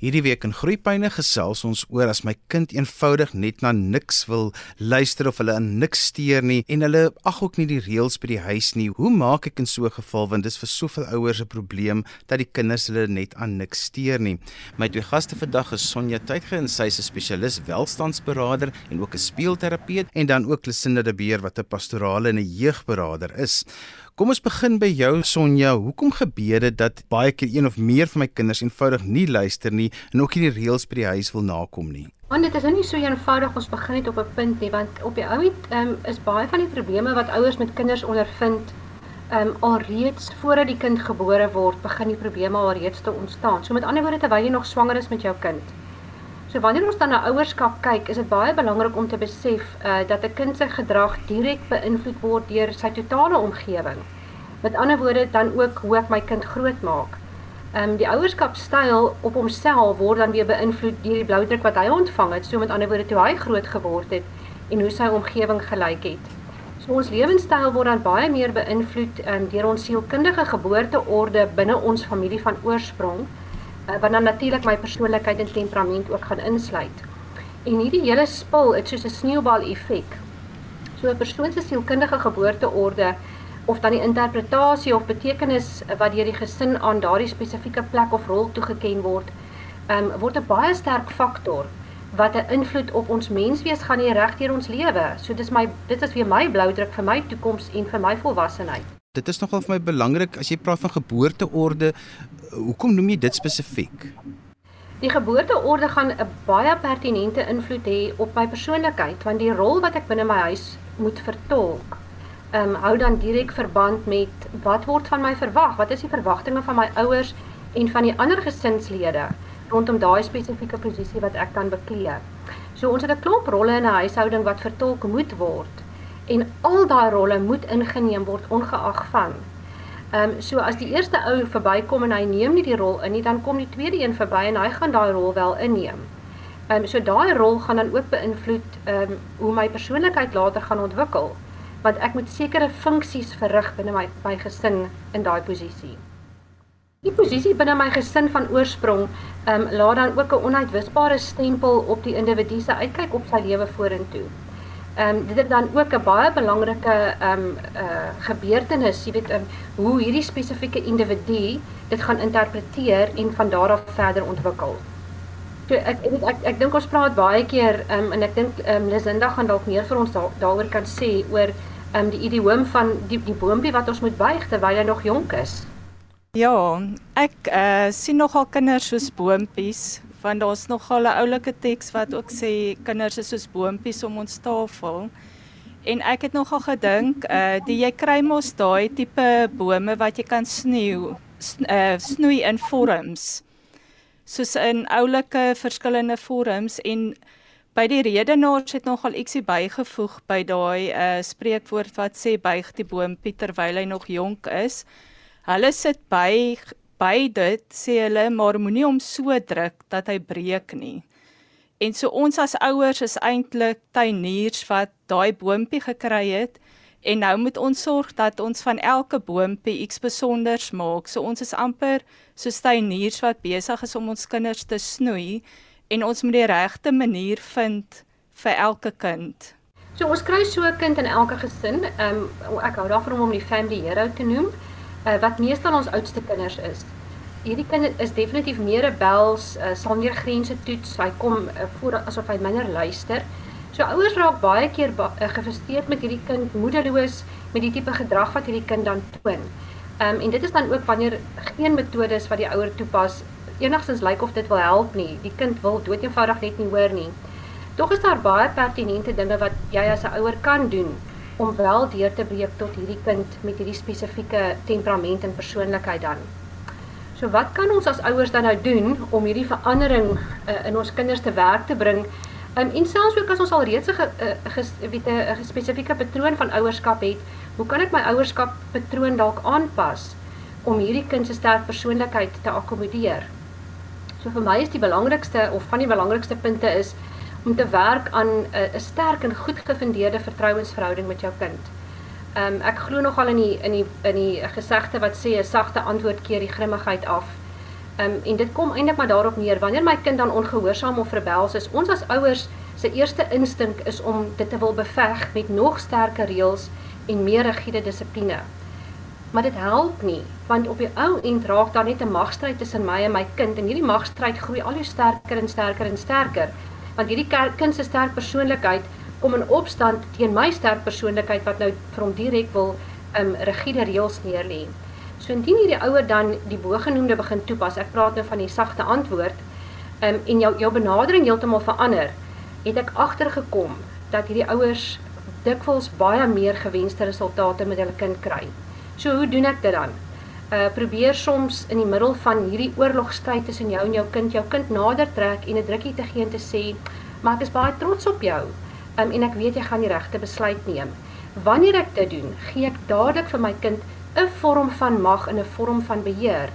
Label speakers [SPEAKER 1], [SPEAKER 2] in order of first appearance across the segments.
[SPEAKER 1] Hierdie week in Groepyne gesels ons oor as my kind eenvoudig net na niks wil luister of hulle aan niks steur nie en hulle ag ook nie die reëls by die huis nie. Hoe maak ek in so 'n geval want dis vir soveel ouers 'n probleem dat die kinders hulle net aan niks steur nie. My twee gaste vandag is Sonja Tuitge en sy is 'n spesialis welstandsberader en ook 'n speelterapeut en dan ook Lucinda de Beer wat 'n pastorale en 'n jeugberader is. Kom ons begin by jou Sonja. Hoekom gebeur dit dat baie keer een of meer van my kinders eenvoudig nie luister nie en ook nie die reëls by die huis wil nakom nie?
[SPEAKER 2] Want dit is nou nie so eenvoudig ons begin net op 'n punt nie, want op die ou end um, is baie van die probleme wat ouers met kinders ondervind, ehm um, alreeds voordat die kind gebore word, begin die probleme alreeds te ontstaan. So met ander woorde terwyl jy nog swanger is met jou kind. So wanneer ons dan na ouerskap kyk, is dit baie belangrik om te besef uh dat 'n kind se gedrag direk beïnvloed word deur sy totale omgewing. Met ander woorde dan ook hoe ek my kind grootmaak. Ehm um, die ouerskapstyl op homself word dan weer beïnvloed deur die bloudruk wat hy ontvang het, so met ander woorde toe hy groot geword het en hoe sy omgewing gelyk het. So ons lewenstyl word dan baie meer beïnvloed um, deur ons sielkundige geboorteorde binne ons familie van oorsprong wat dan natuurlik my persoonlikheid en temperament ook gaan insluit. En hierdie hele spul, dit soos 'n sneeubal effek. So 'n persoon se sielkundige geboorteorde of dan die interpretasie of betekenis wat deur die gesin aan daardie spesifieke plek of rol toegeken word, um, word 'n baie sterk faktor wat 'n invloed op ons menswees gaan hê reg deur ons lewe. So dis my dit is weer my bloudruk vir my toekoms en vir my volwassenheid.
[SPEAKER 1] Dit is nogal vir my belangrik as jy praat van geboorteorde, hoekom noem jy dit spesifiek?
[SPEAKER 2] Die geboorteorde gaan 'n baie pertinente invloed hê op my persoonlikheid want die rol wat ek binne my huis moet vertolk, ehm um, hou dan direk verband met wat word van my verwag? Wat is die verwagtinge van my ouers en van die ander gesinslede rondom daai spesifieke posisie wat ek dan beklee? So ons het 'n klomp rolle in 'n huishouding wat vertolk moet word en al daai rolle moet ingeneem word ongeag van. Ehm um, so as die eerste ou verbykom en hy neem nie die rol in nie, dan kom die tweede een verby en hy gaan daai rol wel inneem. Ehm um, so daai rol gaan dan ook beïnvloed ehm um, hoe my persoonlikheid later gaan ontwikkel, want ek moet sekere funksies verrig binne my my gesin in daai posisie. Die posisie binne my gesin van oorsprong ehm um, laat dan ook 'n onuitwisbare stempel op die individu se uitkyk op sy lewe vorentoe ehm um, dit is dan ook 'n baie belangrike ehm um, uh gebeurtenis, jy weet um, hoe hierdie spesifieke individu dit gaan interpreteer en van daar af verder ontwikkel. So ek ek weet ek ek dink ons praat baie keer ehm um, en ek dink ehm um, Lisinda gaan dalk meer vir ons daaroor kan sê oor ehm um, die idioom van die die boontjie wat ons moet buig terwyl hy nog jonk is.
[SPEAKER 3] Ja, ek uh sien nogal kinders soos boontjies want daar's nogal 'n oulike teks wat ook sê kinders is soos boontjies om ons tafel. En ek het nogal gedink, uh die jy kry mos daai tipe bome wat jy kan snoei, uh snoei in vorms. Soos in oulike verskillende vorms en by die redenaars het nogal ietsie bygevoeg by daai uh spreekwoord wat sê buig die boontjie terwyl hy nog jonk is. Hulle sit by by dit sê hulle maar moenie hom so druk dat hy breek nie. En so ons as ouers is eintlik tuiniers wat daai boontjie gekry het en nou moet ons sorg dat ons van elke boontjie iets spesiaals maak. So ons is amper so tuiniers wat besig is om ons kinders te snoei en ons moet die regte manier vind vir elke kind.
[SPEAKER 2] So ons kry so 'n kind in elke gesin. Ehm um, ek hou daarvan om hom die family hero te noem uh, wat meestal ons oudste kinders is. Hierdie kind is definitief meer rebels, uh, sal meer grense toets, hy kom uh, voor asof hy minder luister. So ouers raak baie keer ba uh, gefrustreerd met hierdie kind, moedeloos met die tipe gedrag wat hierdie kind dan toon. Um, en dit is dan ook wanneer geen metodes wat die ouer toepas enigstens lyk of dit wil help nie. Die kind wil doeteenvoudig net nie hoor nie. Tog is daar baie pertinente dinge wat jy as 'n ouer kan doen om wel deur te breek tot hierdie kind met hierdie spesifieke temperament en persoonlikheid dan. So wat kan ons as ouers dan nou doen om hierdie verandering uh, in ons kinders te werk te bring? Um, en selfs ook as ons al reeds 'n weet 'n spesifieke patroon van ouerskap het, hoe kan ek my ouerskap patroon dalk aanpas om hierdie kind se sterk persoonlikheid te akkommodeer? So vir my is die belangrikste of van die belangrikste punte is om te werk aan 'n 'n sterk en goed gefundeerde vertrouensverhouding met jou kind. Ehm um, ek glo nogal in die in die in die gesegde wat sê 'n sagte antwoord keer die grimmigheid af. Um, en dit kom eintlik maar daarop neer wanneer my kind dan ongehoorsaam of rebels is, ons as ouers se eerste instink is om dit te wil beveg met nog sterker reëls en meer rigiede dissipline. Maar dit help nie, want op die ou end raak daar net 'n magstryd tussen my en my kind en hierdie magstryd groei al hoe sterker en sterker en sterker. Want hierdie kind se sterk persoonlikheid kom in opstand teen my sterk persoonlikheid wat nou vir hom direk wil um rigiede reëls neerlê. So indien hierdie ouer dan die bogenoemde begin toepas, ek praat nou van die sagte antwoord, um en jou jou benadering heeltemal verander, het ek agtergekom dat hierdie ouers dikwels baie meer gewenste resultate met hulle kind kry. So hoe doen ek dit dan? Uh probeer soms in die middel van hierdie oorlogstryd tussen jou en jou kind jou kind nader trek en 'n drukkie te gee en te sê, "Maar ek is baie trots op jou." Um en ek weet jy gaan die regte besluit neem. Wanneer ek dit doen, gee ek dadelik vir my kind 'n vorm van mag en 'n vorm van beheer.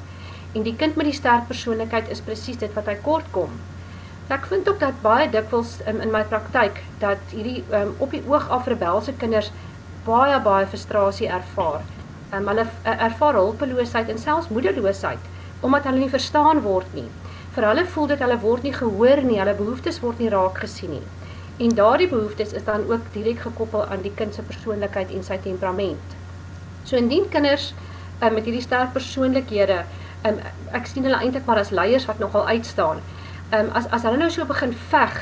[SPEAKER 2] En die kind met die sterk persoonlikheid is presies dit wat hy kort kom. Ek vind ook dat baie dikwels in in my praktyk dat hierdie um, op die oog af rebelse kinders baie baie frustrasie ervaar. Um, hulle ervaar hulpeloosheid en selfs moedeloosheid omdat hulle nie verstaan word nie. Vir hulle voel dit hulle word nie gehoor nie, hulle behoeftes word nie raak gesien nie. En daardie behoeftes is dan ook direk gekoppel aan die kind se persoonlikheid en sy temperament. So indien kinders um, met hierdie sterk persoonlikhede, um, ek sien hulle eintlik maar as leiers wat nogal uitstaan um, as as hulle nou so begin veg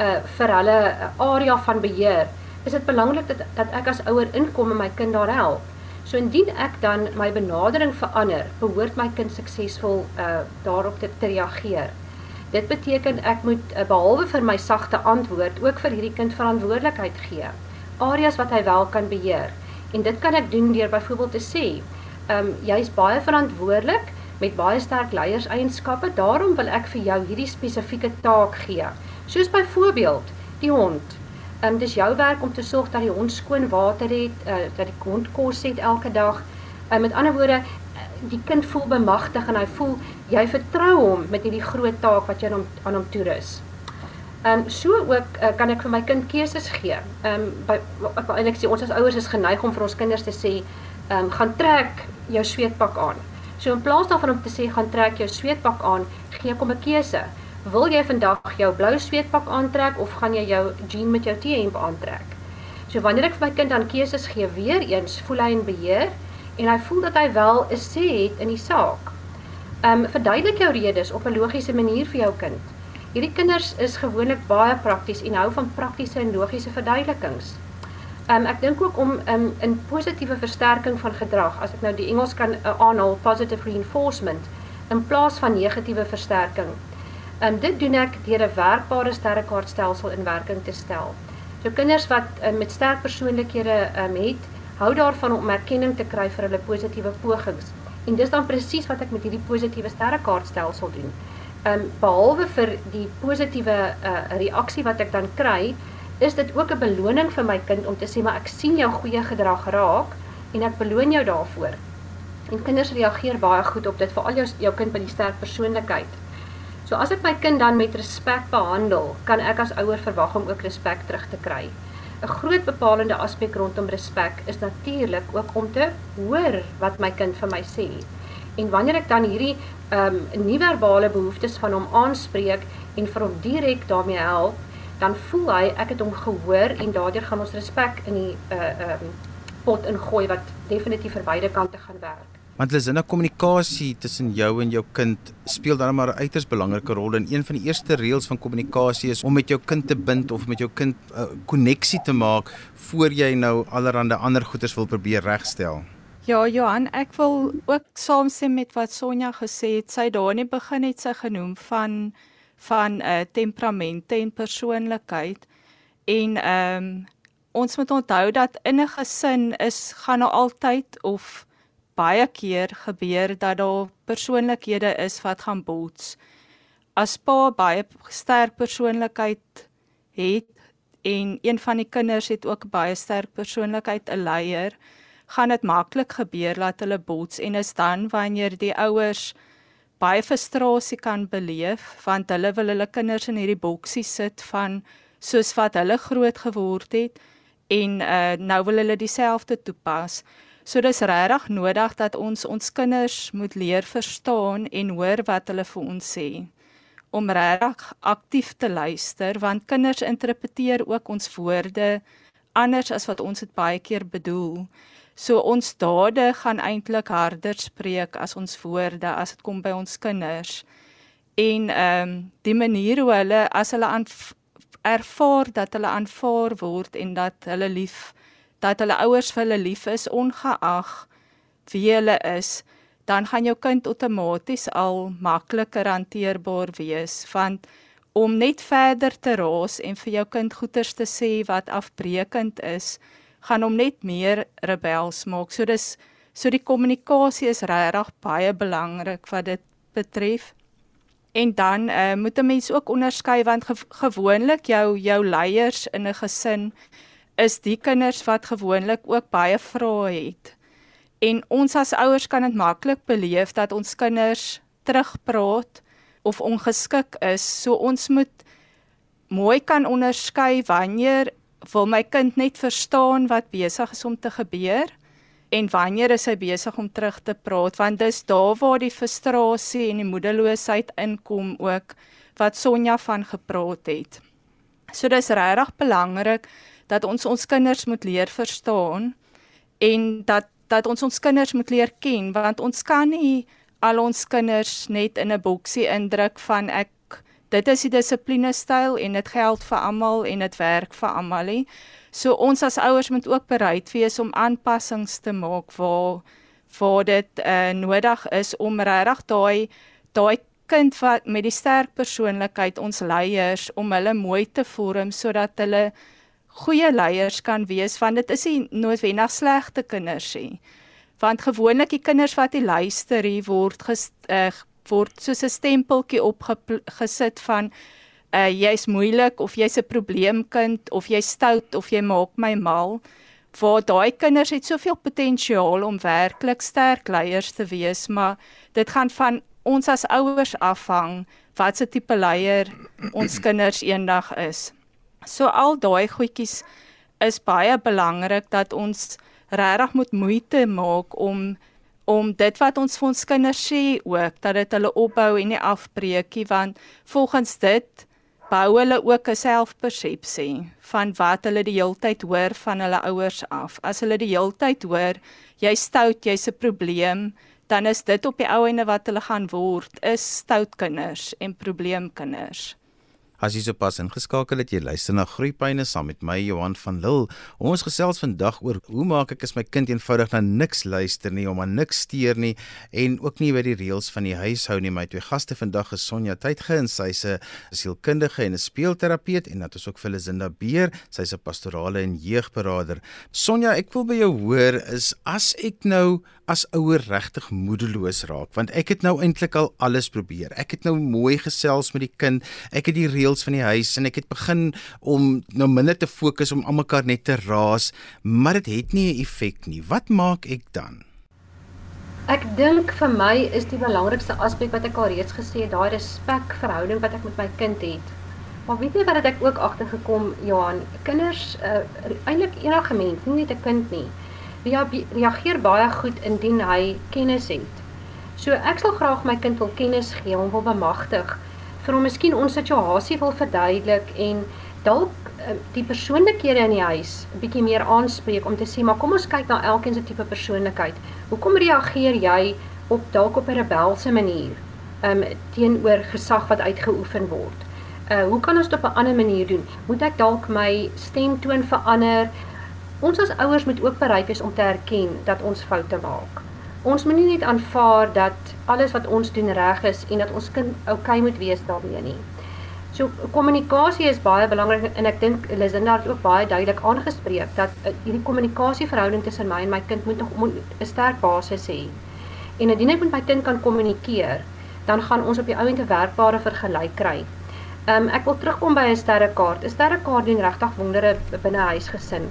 [SPEAKER 2] uh vir hulle area van beheer, is dit belangrik dat dat ek as ouer inkom en my kind daar help. So indien ek dan my benadering verander, behoort my kind suksesvol uh daarop te, te reageer. Dit beteken ek moet uh, behalwe vir my sagte antwoord ook vir hierdie kind verantwoordelikheid gee. Areas wat hy wel kan beheer. En dit kan ek doen deur byvoorbeeld te sê, ehm um, jy's baie verantwoordelik met baie sterk leierseienskappe. Daarom wil ek vir jou hierdie spesifieke taak gee. Soos byvoorbeeld die hond. Ehm um, dis jou werk om te sorg dat die hond skoon water het, uh, dat die hond kos het elke dag. Ehm uh, met ander woorde, die kind voel bemagtig en hy voel jy vertrou hom met hierdie groot taak wat jy aan hom aan hom toerus. Ehm um, so ook uh, kan ek vir my kind keuses gee. Ehm um, by eintlik sê ons as ouers is geneig om vir ons kinders te sê, ehm um, gaan trek jou sweetpak aan. So in plaas daarvan om te sê gaan trek jou sweetpak aan, gee ek hom 'n keuse. Wil jy vandag jou blou sweetpak aantrek of gaan jy jou jean met jou T-hemp aantrek? So wanneer ek vir my kind dan keuses gee, weer eens voel hy in beheer en hy voel dat hy wel 'n sê het in die saak. Um verduidelik jou redes op 'n logiese manier vir jou kind. Hierdie kinders is gewoonlik baie prakties en hou van praktiese en logiese verduidelikings. Um ek dink ook om um in positiewe versterking van gedrag, as ek nou die Engels kan uh, aanhaal, positive reinforcement in plaas van negatiewe versterking. Um dit doen ek deur 'n werkbare sterrekaartstelsel in werking te stel. So kinders wat um, met sterk persoonlikhede um het, hou daarvan om erkenning te kry vir hulle positiewe pogings. En dis dan presies wat ek met hierdie positiewe sterrekaartstelsel doen. Um behalwe vir die positiewe uh, reaksie wat ek dan kry, is dit ook 'n beloning vir my kind om te sê maar ek sien jou goeie gedrag raak en ek beloon jou daarvoor. En kinders reageer baie goed op dit, veral jou jou kind met die sterk persoonlikheid. So as ek my kind dan met respek behandel, kan ek as ouer verwag om ook respek terug te kry. 'n Groot bepalende aspek rondom respek is natuurlik ook om te hoor wat my kind vir my sê. En wanneer ek dan hierdie ehm um, nie-verbale behoeftes van hom aanspreek en vir hom direk daarmee help, dan voel hy ek het hom gehoor en daardeur gaan ons respek in die uh um pot ingooi wat definitief vir beide kante gaan werk.
[SPEAKER 1] Want hulle sinne kommunikasie tussen jou en jou kind speel dan maar 'n uiters belangrike rol en een van die eerste reëls van kommunikasie is om met jou kind te bind of met jou kind 'n uh, koneksie te maak voor jy nou allerlei ander goeders wil probeer regstel.
[SPEAKER 3] Ja, Johan, ek wil ook saamstem met wat Sonja gesê het. Sy daar in die begin het sy genoem van van 'n uh, temperamente en persoonlikheid en ehm um, ons moet onthou dat in 'n gesin is gaan nou altyd of baie keer gebeur dat daar persoonlikhede is wat gaan bots. As pa baie sterk persoonlikheid het en een van die kinders het ook baie sterk persoonlikheid 'n leier, gaan dit maklik gebeur dat hulle bots en is dan wanneer die ouers baie frustrasie kan beleef want hulle wil hulle kinders in hierdie boksie sit van soos wat hulle groot geword het en uh, nou wil hulle dieselfde toepas. So dis regtig nodig dat ons ons kinders moet leer verstaan en hoor wat hulle vir ons sê om regtig aktief te luister want kinders interpreteer ook ons woorde anders as wat ons dit baie keer bedoel. So ons dade gaan eintlik harder spreek as ons woorde as dit kom by ons kinders. En ehm um, die manier hoe hulle as hulle ervaar dat hulle aanvaar word en dat hulle lief dat hulle ouers vir hulle lief is ongeag wie hulle is, dan gaan jou kind outomaties al makliker hanteerbaar wees want om net verder te raas en vir jou kind goeters te sê wat afbreekend is, gaan hom net meer rebels maak. So dis so die kommunikasie is regtig baie belangrik wat dit betref. En dan uh, moet 'n mens ook onderskei want ge gewoonlik jou jou leiers in 'n gesin is die kinders wat gewoonlik ook baie vrae het. En ons as ouers kan dit maklik beleef dat ons kinders terugpraat of ongeskik is. So ons moet mooi kan onderskei wanneer wil my kind net verstaan wat besig is om te gebeur en wanneer is hy besig om terug te praat want dis daar waar die frustrasie en die moedeloosheid inkom ook wat Sonja van gepraat het. So dis regtig belangrik dat ons ons kinders moet leer verstaan en dat dat ons ons kinders moet leer ken want ons kan nie al ons kinders net in 'n boksie indruk van ek dit is die dissipline styl en dit geld vir almal en dit werk vir almal nie. So ons as ouers moet ook bereid wees om aanpassings te maak waar waar dit uh, nodig is om regtig daai daai kind wat met die sterk persoonlikheid ons leiers om hulle mooi te vorm sodat hulle goeie leiers kan wees want dit is nie noodwendig slegte kinders nie. Want gewoonlik die kinders wat die luister hier word ges, uh, word soos 'n stempeltjie opgesit van uh jy's moeilik of jy's 'n probleemkind of jy's stout of jy maak my mal. Waar daai kinders het soveel potensiaal om werklik sterk leiers te wees, maar dit gaan van ons as ouers afhang wat se tipe leier ons kinders eendag is. So al daai goedjies is baie belangrik dat ons regtig moet moeite maak om om dit wat ons vir ons kinders sê ook dat dit hulle opbou en nie afbreekie want volgens dit bou hulle ook 'n selfpersepsie van wat hulle die heeltyd hoor van hulle ouers af. As hulle die heeltyd hoor jy stout, jy's 'n probleem, dan is dit op die ou ende wat hulle gaan word, is stout kinders en probleemkinders.
[SPEAKER 1] As jy sopas ingeskakel het, jy luister na Groepyne saam met my Johan van Lille. Ons gesels vandag oor hoe maak ek as my kind eenvoudig na niks luister nie, om aan niks steur nie en ook nie by die reëls van die huis hou nie. My twee gaste vandag is Sonja Tydge en sy's 'n sielkundige en 'n speelterapeut en dat ons ook vir Lisinda Beer, sy's 'n pastorale en jeugberader. Sonja, ek wil by jou hoor is as ek nou as ouer regtig moedeloos raak want ek het nou eintlik al alles probeer. Ek het nou mooi gesels met die kind. Ek het die reëls van die huis en ek het begin om nou minder te fokus om almekaar net te raas, maar dit het nie 'n effek nie. Wat maak ek dan?
[SPEAKER 2] Ek dink vir my is die belangrikste aspek wat ek al reeds gesê het, daai respek verhouding wat ek met my kind het. Maar weet jy wat het ek ook agtergekom, Johan? Kinders, uh, eintlik enige mens, nie net 'n kind nie reageer baie goed indien hy kennis het. So ek sal graag my kind wil kennis gee, hom wil bemagtig, vir hom miskien ons situasie wil verduidelik en dalk uh, die persoonlikhede in die huis 'n bietjie meer aanspreek om te sê maar kom ons kyk na elkeen se tipe persoonlikheid. Hoekom reageer jy op dalk op 'n rebelse manier um teenoor gesag wat uitgeoefen word? Uh hoe kan ons dit op 'n ander manier doen? Moet ek dalk my stemtoon verander? Ons as ouers moet ook bereid wees om te erken dat ons foute maak. Ons moet nie net aanvaar dat alles wat ons doen reg is en dat ons kind oukei okay moet wees daarmee nie. So kommunikasie is baie belangrik en ek dink Lisinda het ook baie duidelik aangespreek dat uh, hierdie kommunikasieverhouding tussen my en my kind moet nog 'n sterk basis hê. En indien ek met my kind kan kommunikeer, dan gaan ons op die ou end 'n werkbare vergelyk kry. Um, ek wil terugkom by 'n sterrekaart. 'n Sterrekaart doen regtig wondere binne 'n huisgesin.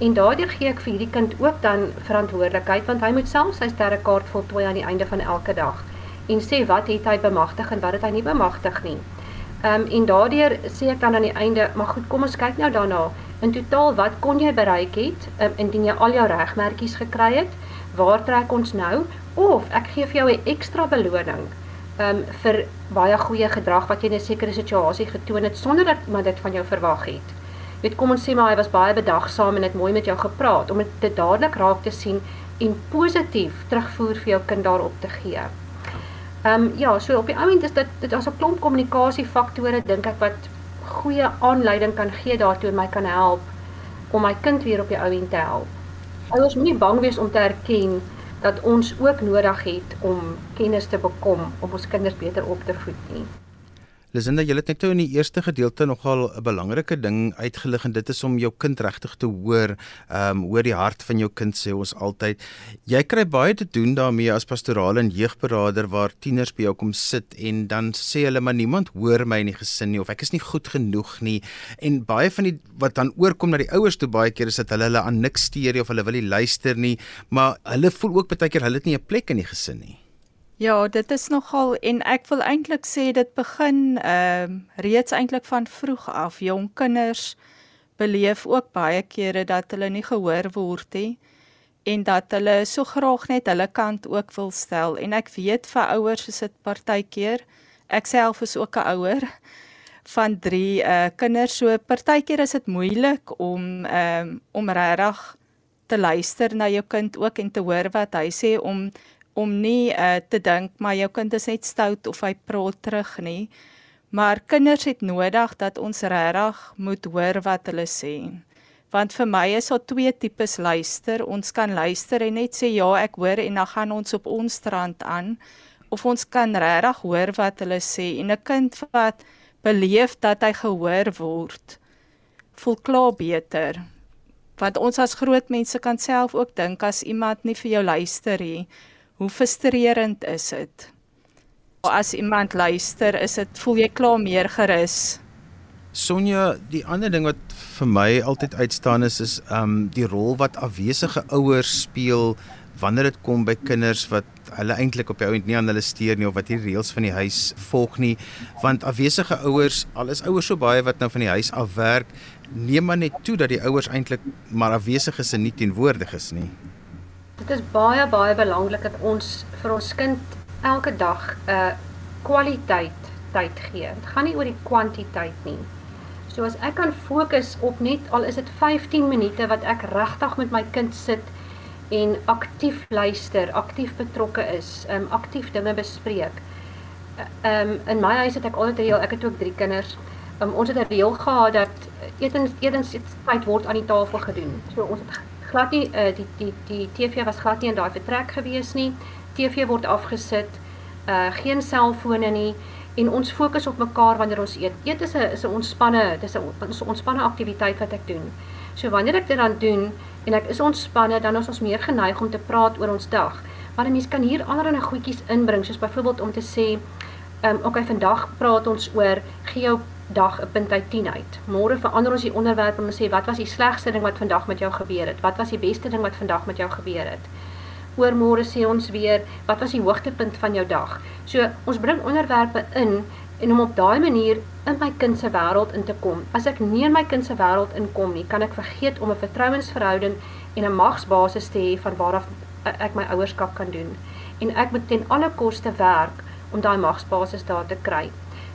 [SPEAKER 2] En daardeur gee ek vir hierdie kind ook dan verantwoordelikheid want hy moet self sy sterrekaart voltooi aan die einde van elke dag en sê wat het hy bemagtig en wat het hy nie bemagtig nie. Ehm um, en daardeur sê ek dan aan die einde, maar goed, kom ons kyk nou daarna. In totaal wat kon jy bereik het um, indien jy al jou regmerkies gekry het? waar trek ons nou of ek gee vir jou 'n ekstra beloning um vir baie goeie gedrag wat jy in 'n sekere situasie getoon het sonder dat iemand dit van jou verwag het. Weet kom ons sê maar hy was baie bedagsaam en het mooi met jou gepraat om dit dadelik raak te sien en positief terugvoer vir jou kind daarop te gee. Ehm um, ja, so op die oomblik is dit dit as 'n klomp kommunikasie faktore dink ek wat goeie aanleiding kan gee daartoe en my kan help om my kind weer op die oomblik te help. Ouers moenie bang wees om te erken dat ons ook nodig het om kennis te bekom om ons kinders beter op te voed nie.
[SPEAKER 1] Lisinda, jy het net nou in die eerste gedeelte nogal 'n belangrike ding uitgelig en dit is om jou kind regtig te hoor, ehm um, hoor die hart van jou kind sê ons altyd. Jy kry baie te doen daarmee as pastorale en jeugberaader waar tieners by jou kom sit en dan sê hulle maar niemand hoor my in die gesin nie of ek is nie goed genoeg nie en baie van die wat dan oorkom na die ouers toe baie keer is dat hulle hulle aan niks steur of hulle wil nie luister nie, maar hulle voel ook baie keer hulle het nie 'n plek in die gesin nie.
[SPEAKER 3] Ja, dit is nogal en ek wil eintlik sê dit begin ehm uh, reeds eintlik van vroeg af. Jong kinders beleef ook baie kere dat hulle nie gehoor word nie en dat hulle so graag net hulle kant ook wil stel en ek weet vir ouers is dit partykeer ek self is ook 'n ouer van 3 uh kinders so partykeer is dit moeilik om ehm um, om regtig te luister na jou kind ook en te hoor wat hy sê om om nie uh, te dink maar jou kind is net stout of hy praat terug nie. Maar kinders het nodig dat ons regtig moet hoor wat hulle sê. Want vir my is daar twee tipes luister. Ons kan luister en net sê ja, ek hoor en dan gaan ons op ons strand aan of ons kan regtig hoor wat hulle sê en 'n kind wat beleef dat hy gehoor word voel klaar beter. Want ons as groot mense kan self ook dink as iemand nie vir jou luister nie, Hoe frustrerend is dit? As iemand luister, is dit voel jy klaar meer gerus.
[SPEAKER 1] Sonja, die ander ding wat vir my altyd uitstaan is is um die rol wat afwesige ouers speel wanneer dit kom by kinders wat hulle eintlik op die ount nie aan hulle steur nie of wat hier reëls van die huis volg nie want afwesige ouers al is ouers so baie wat nou van die huis af werk neem maar net toe dat die ouers eintlik maar afwesig is en nie teenwoordig is nie
[SPEAKER 2] Dit is baie baie belangrik dat ons vir ons kind elke dag 'n uh, kwaliteit tyd gee. Dit gaan nie oor die kwantiteit nie. So as ek kan fokus op net al is dit 15 minute wat ek regtig met my kind sit en aktief luister, aktief betrokke is, um aktief dinge bespreek. Um in my huis het ek altyd reël, ek het ook 3 kinders. Um ons het 'n reël gehad dat etens etens tyd word aan die tafel gedoen. So ons het glad nie uh, die die die TV was glad nie in daai vertrek gewees nie. TV word afgesit. Uh geen selfone nie en ons fokus op mekaar wanneer ons eet. Eet is 'n is 'n ontspanne, dis 'n ontspanne aktiwiteit wat ek doen. So wanneer ek dit dan doen en ek is ontspanne, dan is ons meer geneig om te praat oor ons dag. Maar 'n mens kan hier allerlei goedjies inbring, soos byvoorbeeld om te sê, ehm um, okay, vandag praat ons oor gee jou dag 'n punt uit 10 uit. Môre verander ons die onderwerp en ons sê wat was die slegste ding wat vandag met jou gebeur het? Wat was die beste ding wat vandag met jou gebeur het? Oor môre sê ons weer wat was die hoogtepunt van jou dag? So ons bring onderwerpe in en om op daai manier in my kind se wêreld in te kom. As ek nie in my kind se wêreld inkom nie, kan ek vergeet om 'n vertrouensverhouding en 'n magsbasis te hê van waar af ek my ouerskap kan doen. En ek moet ten alle koste werk om daai magsbasis daar te kry.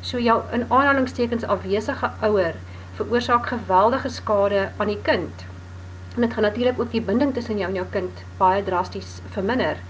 [SPEAKER 2] So jou in aanhalingstekens afwesige ouer veroorsaak geweldige skade aan die kind. En dit gaan natuurlik ook die binding tussen jou en jou kind baie drasties verminder.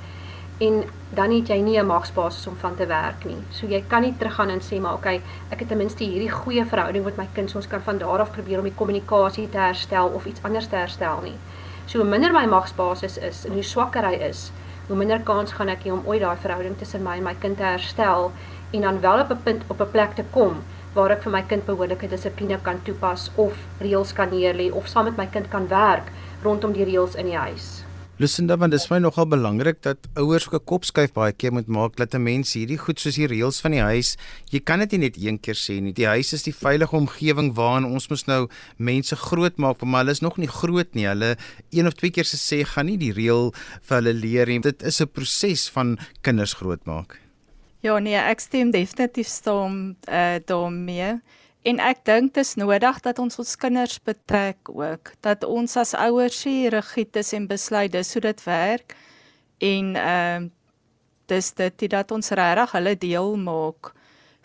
[SPEAKER 2] En dan het jy nie 'n magsbasis om van te werk nie. So jy kan nie teruggaan en sê maar okay, ek het ten minste hierdie goeie verhouding met my kind, so ons kan van daar af probeer om die kommunikasie te herstel of iets anders te herstel nie. So hoe minder my magsbasis is en hoe swakker hy is, hoe minder kans gaan ek hê om ooit daai verhouding tussen my en my kind te herstel en dan wel op 'n punt op 'n plek te kom waar ek vir my kind behoorlike dissipline kan toepas of reëls kan neerlê of saam met my kind kan werk rondom die reëls in die huis.
[SPEAKER 1] Lusinda, want dit is vir my nogal belangrik dat ouers ook 'n kop skuif baie keer moet maak dat 'n mens hierdie goed soos die reëls van die huis, jy kan dit nie net een keer sê nie. Die huis is die veilige omgewing waarin ons mos nou mense grootmaak, maar hulle is nog nie groot nie. Hulle een of twee keer se sê gaan nie die reël vir hulle leer nie. Dit is 'n proses van kinders grootmaak.
[SPEAKER 3] Ja nee, ek stem definitief saam uh, daarmee. En ek dink dit is nodig dat ons ons kinders betrek ook, dat ons as ouers hier rigied is en besluit dis hoe dit werk en ehm uh, dis dit dat ons regtig hulle deel maak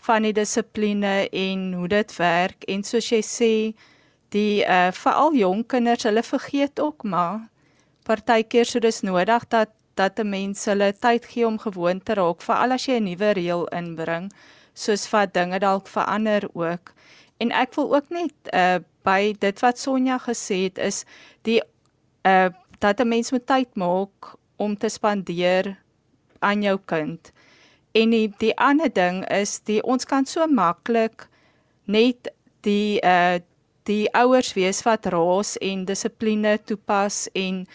[SPEAKER 3] van die dissipline en hoe dit werk en soos jy sê die uh veral jong kinders hulle vergeet ook maar partykeer so dis nodig dat dat 'n mens hulle tyd gee om gewoon te raak veral as jy 'n nuwe reël inbring soos wat dinge dalk verander ook en ek wil ook net uh by dit wat Sonja gesê het is die uh dat 'n mens moet tyd maak om te spandeer aan jou kind. En die, die ander ding is die ons kan so maklik net die uh die ouers wees wat raas en dissipline toepas en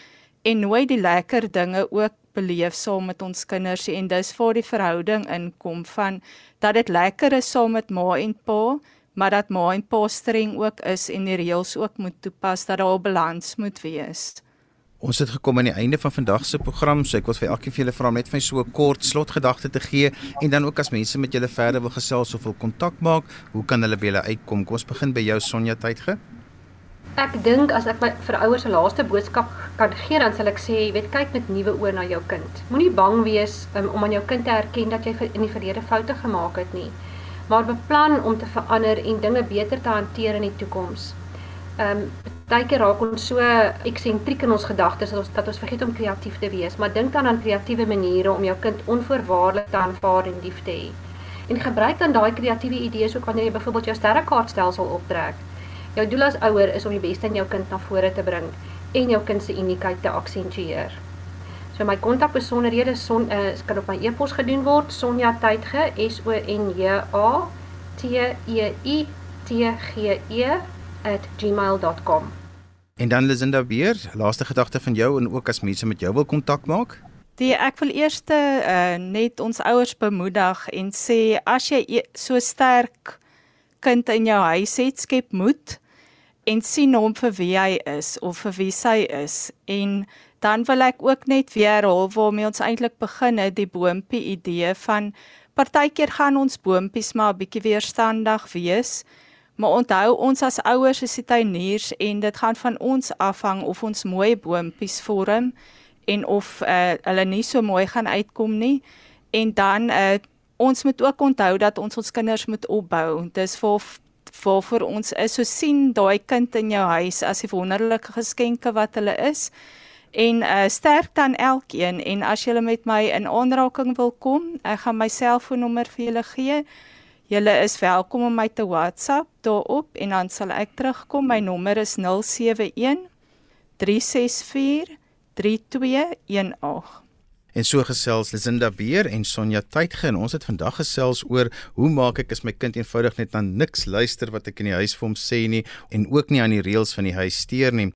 [SPEAKER 3] en nooit die lekker dinge ook beleef saam met ons kinders en dis waar die verhouding inkom van dat dit lekker is saam met ma en pa maar dat ma en pa streng ook is en die reëls ook moet toepas dat daar 'n balans moet wees.
[SPEAKER 1] Ons het gekom aan die einde van vandag se program, so ek wil vir elkeen van julle vra net vir so 'n kort slotgedagte te gee en dan ook as mense met julle verder wil gesels of wil kontak maak, hoe kan hulle by julle uitkom? Kom ons begin by jou Sonja Tydge.
[SPEAKER 2] Ek dink as ek my vir ouers se laaste boodskap kan gee, dan sal ek sê, jy weet, kyk met nuwe oë na jou kind. Moenie bang wees um, om aan jou kind te erken dat jy in die verlede foute gemaak het nie, maar beplan om te verander en dinge beter te hanteer in die toekoms. Ehm um, Partykeer raak ons so eksentriek in ons gedagtes dat ons dat ons vergeet om kreatief te wees, maar dink dan aan kreatiewe maniere om jou kind onvoorwaardelik te aanvaar en lief te hê. En gebruik dan daai kreatiewe idees ook wanneer jy byvoorbeeld jou sterrekaartstelsel optrek. Jou doel as ouer is om die beste in jou kind na vore te bring en jou kind se uniekheid te aksentueer. So my kontakbesonderhede son uh, kan op my e-pos gedoen word Sonja Tydge S O N J A T E I T G E @gmail.com.
[SPEAKER 1] En dan Lisinda weer, laaste gedagte van jou en ook as mense met jou wil kontak maak.
[SPEAKER 3] Die ek wil eers uh, net ons ouers bemoedig en sê as jy e, so sterk kind in jou huis het, skep moed en sien hom vir wie hy is of vir wie sy is en dan wil ek ook net weer herhaal waarmee ons eintlik begin het die boontjie idee van partykeer gaan ons boontjies maar 'n bietjie weerstandig wees Maar onthou ons as ouers is die tuiniers en dit gaan van ons afhang of ons mooi boontjies vorm en of uh, hulle nie so mooi gaan uitkom nie. En dan uh, ons moet ook onthou dat ons ons kinders moet opbou. Dis vir vir ons is so sien daai kind in jou huis as die wonderlike geskenke wat hulle is. En uh, sterk dan elkeen en as jy met my in aanraking wil kom, ek gaan my selfoonnommer vir julle gee. Julle is welkom om my te WhatsApp daarop en dan sal ek terugkom. My nommer is 071 364 3218.
[SPEAKER 1] En so gesels Lisinda Beer en Sonja Tydge en ons het vandag gesels oor hoe maak ek as my kind eenvoudig net na niks luister wat ek in die huis vir hom sê nie en ook nie aan die reëls van die huis steur nie.